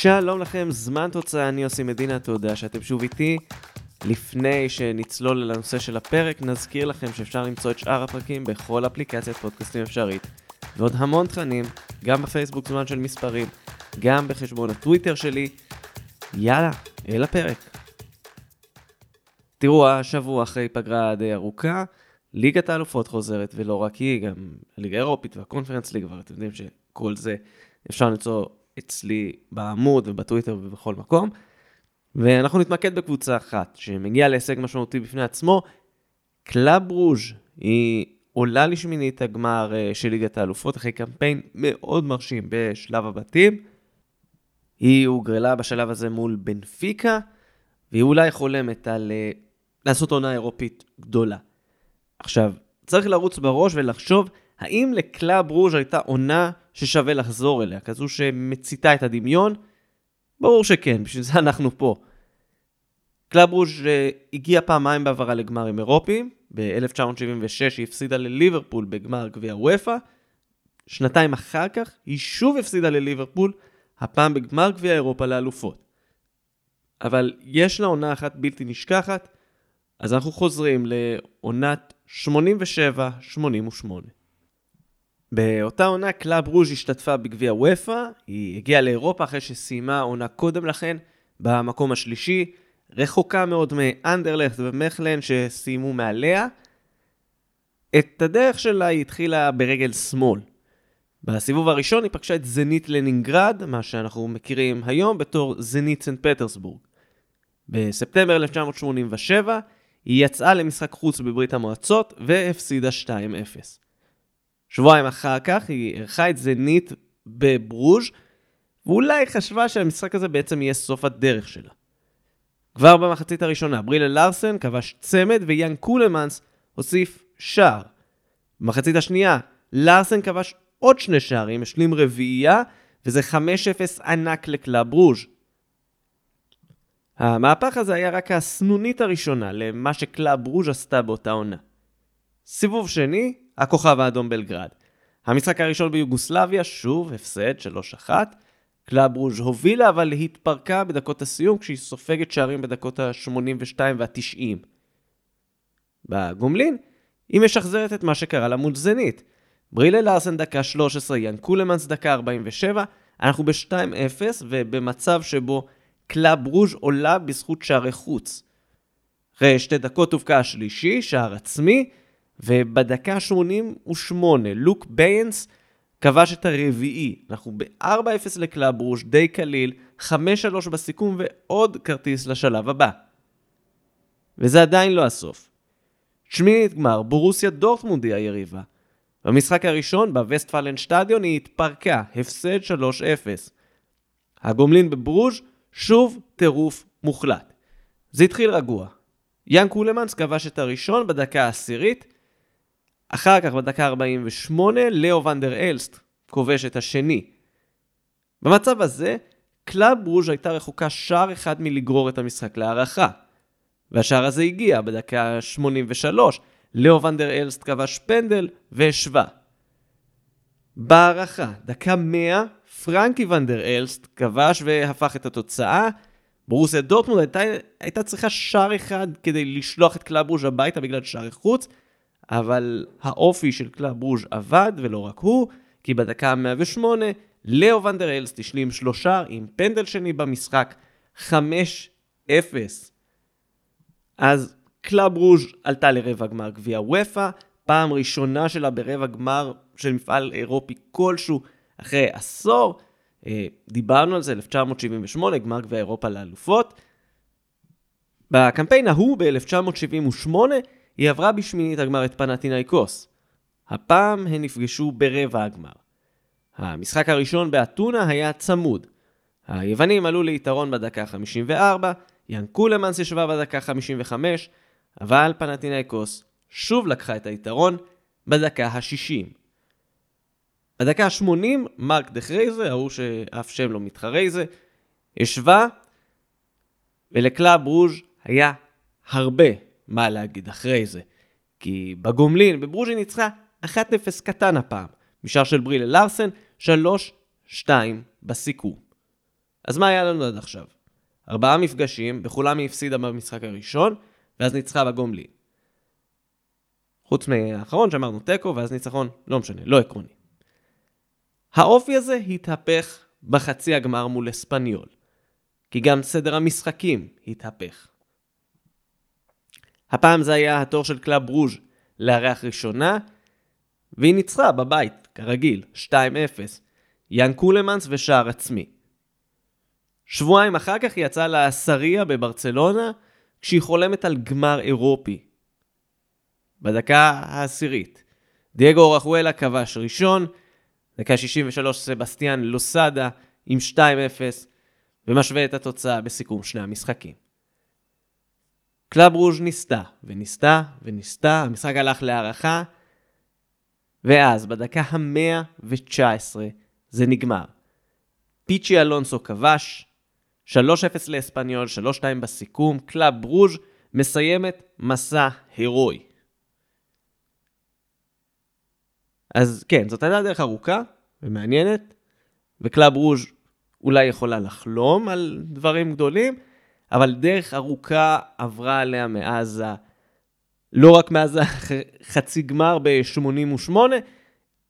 שלום לכם, זמן תוצאה, אני יוסי מדינה, תודה שאתם שוב איתי. לפני שנצלול לנושא של הפרק, נזכיר לכם שאפשר למצוא את שאר הפרקים בכל אפליקציית פודקאסטים אפשרית, ועוד המון תכנים, גם בפייסבוק זמן של מספרים, גם בחשבון הטוויטר שלי. יאללה, אל הפרק. תראו, השבוע אחרי פגרה די ארוכה, ליגת האלופות חוזרת, ולא רק היא, גם הליגה האירופית והקונפרנס ליג, ואתם יודעים שכל זה אפשר למצוא אצלי בעמוד ובטוויטר ובכל מקום. ואנחנו נתמקד בקבוצה אחת, שמגיעה להישג משמעותי בפני עצמו. קלאב ברוז' היא עולה לשמינית הגמר אה, של ליגת האלופות אחרי קמפיין מאוד מרשים בשלב הבתים. היא הוגרלה בשלב הזה מול בנפיקה, והיא אולי חולמת על אה, לעשות עונה אירופית גדולה. עכשיו, צריך לרוץ בראש ולחשוב האם לקלאב ברוז' הייתה עונה ששווה לחזור אליה, כזו שמציתה את הדמיון? ברור שכן, בשביל זה אנחנו פה. קלאב ברוז' אה, הגיע פעמיים בעברה לגמרים אירופיים, ב-1976 היא הפסידה לליברפול בגמר גביע וופא, שנתיים אחר כך היא שוב הפסידה לליברפול, הפעם בגמר גביע אירופה לאלופות. אבל יש לה עונה אחת בלתי נשכחת, אז אנחנו חוזרים לעונת 87-88. באותה עונה קלאב ברוז' השתתפה בגביע וופא, היא הגיעה לאירופה אחרי שסיימה עונה קודם לכן במקום השלישי, רחוקה מאוד מאנדרלכט ומכלן שסיימו מעליה. את הדרך שלה היא התחילה ברגל שמאל. בסיבוב הראשון היא פגשה את זנית לנינגרד, מה שאנחנו מכירים היום בתור זנית סנט פטרסבורג. בספטמבר 1987 היא יצאה למשחק חוץ בברית המועצות והפסידה 2-0. שבועיים אחר כך היא אירחה את זנית בברוז' ואולי חשבה שהמשחק הזה בעצם יהיה סוף הדרך שלה. כבר במחצית הראשונה ברילה לארסן כבש צמד ויאן קולמאנס הוסיף שער. במחצית השנייה לארסן כבש עוד שני שערים, השלים רביעייה, וזה 5-0 ענק לקלאב ברוז'. המהפך הזה היה רק הסנונית הראשונה למה שקלאב ברוז' עשתה באותה עונה. סיבוב שני, הכוכב האדום בלגרד. המשחק הראשון ביוגוסלביה, שוב הפסד 3-1. קלאב ברוז' הובילה אבל התפרקה בדקות הסיום כשהיא סופגת שערים בדקות ה-82 וה-90. בגומלין היא משחזרת את מה שקרה לה מול זנית. ברילה לארסן דקה 13, יאן קולמנס דקה 47, אנחנו ב-2-0 ובמצב שבו קלאב ברוז' עולה בזכות שערי חוץ. אחרי שתי דקות הובקע השלישי, שער עצמי, ובדקה 88 לוק ביינס כבש את הרביעי. אנחנו ב-4-0 לקלאב ברוז' די קליל, 5-3 בסיכום ועוד כרטיס לשלב הבא. וזה עדיין לא הסוף. שמינית גמר, בורוסיה דורטמונד היא היריבה. במשחק הראשון, בווסטפלן שטדיון, היא התפרקה, הפסד 3-0. הגומלין בברוז' שוב טירוף מוחלט. זה התחיל רגוע. יאן קולמנס כבש את הראשון בדקה העשירית, אחר כך בדקה 48, לאו ונדר אלסט כובש את השני. במצב הזה, קלאב ברוז' הייתה רחוקה שער אחד מלגרור את המשחק להארכה. והשער הזה הגיע בדקה 83, לאו ונדר אלסט כבש פנדל והשווה. בהארכה, דקה 100, פרנקי ונדר אלסט כבש והפך את התוצאה. בורוסיה דורטמונד הייתה, הייתה צריכה שער אחד כדי לשלוח את קלאב ברוז' הביתה בגלל שער חוץ, אבל האופי של קלאב ברוז' עבד, ולא רק הוא, כי בדקה ה-108, לאו ונדר אלסט השלים שלושה עם פנדל שני במשחק, 5-0. אז קלאב ברוז' עלתה לרבע גמר גביע וופא, פעם ראשונה שלה ברבע גמר של מפעל אירופי כלשהו אחרי עשור. אה, דיברנו על זה, 1978, גמר גביע אירופה לאלופות. בקמפיין ההוא ב-1978 היא עברה בשמינית הגמר את פנטינאיקוס. הפעם הן נפגשו ברבע הגמר. המשחק הראשון באתונה היה צמוד. היוונים עלו ליתרון בדקה 54, יאן קולמנס השווה בדקה 55, אבל פנטינאיקוס שוב לקחה את היתרון בדקה ה-60. בדקה ה-80, מרק דה חרייזה, ההוא שאף שם לא מתחרז, השווה, ולקלאב ברוז' היה הרבה מה להגיד אחרי זה. כי בגומלין, בברוז'י ניצחה 1-0 קטן הפעם, משאר של ברילה לארסן, 3-2 בסיכום. אז מה היה לנו עד עכשיו? ארבעה מפגשים, בכולם היא הפסידה במשחק הראשון, ואז ניצחה בגומלין. חוץ מהאחרון שאמרנו תיקו, ואז ניצחון, לא משנה, לא עקרוני. האופי הזה התהפך בחצי הגמר מול אספניול, כי גם סדר המשחקים התהפך. הפעם זה היה התור של קלאב ברוז' לארח ראשונה, והיא ניצחה בבית, כרגיל, 2-0. יאן קולמנס ושער עצמי. שבועיים אחר כך היא יצאה לסאריה בברצלונה, כשהיא חולמת על גמר אירופי. בדקה העשירית, דייגו אורחואלה כבש ראשון, דקה 63 סבסטיאן לוסדה עם 2-0, ומשווה את התוצאה בסיכום שני המשחקים. קלאב ברוז' ניסתה, וניסתה, וניסתה, המשחק הלך להארכה, ואז בדקה ה-119 זה נגמר. פיצ'י אלונסו כבש, 3-0 לאספניול, 3-2 בסיכום, קלאב ברוז' מסיימת מסע הירואי. אז כן, זאת הייתה דרך ארוכה ומעניינת, וקלאב ברוז' אולי יכולה לחלום על דברים גדולים, אבל דרך ארוכה עברה עליה מאז ה... לא רק מאז החצי גמר ב-88,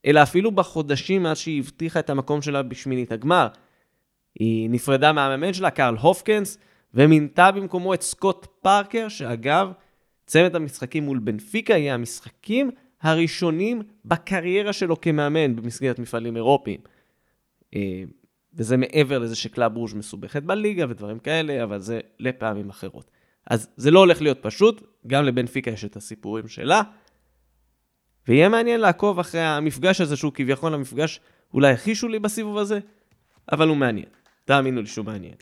אלא אפילו בחודשים מאז שהיא הבטיחה את המקום שלה בשמינית הגמר. היא נפרדה מהמאמן שלה, קרל הופקנס, ומינתה במקומו את סקוט פארקר, שאגב, צמד המשחקים מול בנפיקה יהיה המשחקים הראשונים בקריירה שלו כמאמן במסגרת מפעלים אירופיים. וזה מעבר לזה שקלאב רוז' מסובכת בליגה ודברים כאלה, אבל זה לפעמים אחרות. אז זה לא הולך להיות פשוט, גם לבנפיקה יש את הסיפורים שלה. ויהיה מעניין לעקוב אחרי המפגש הזה, שהוא כביכול המפגש אולי הכי שולי בסיבוב הזה, אבל הוא מעניין. תאמינו לי שהוא מעניין.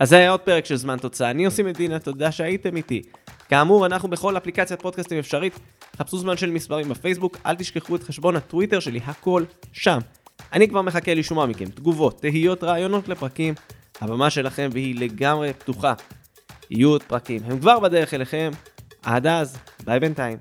אז זה היה עוד פרק של זמן תוצאה. אני עושים מדינה, תודה שהייתם איתי. כאמור, אנחנו בכל אפליקציית פודקאסטים אפשרית. חפשו זמן של מספרים בפייסבוק, אל תשכחו את חשבון הטוויטר שלי, הכל שם. אני כבר מחכה לשמוע מכם תגובות, תהיות, רעיונות לפרקים. הבמה שלכם והיא לגמרי פתוחה. יהיו עוד פרקים, הם כבר בדרך אליכם. עד אז, ביי בינתיים.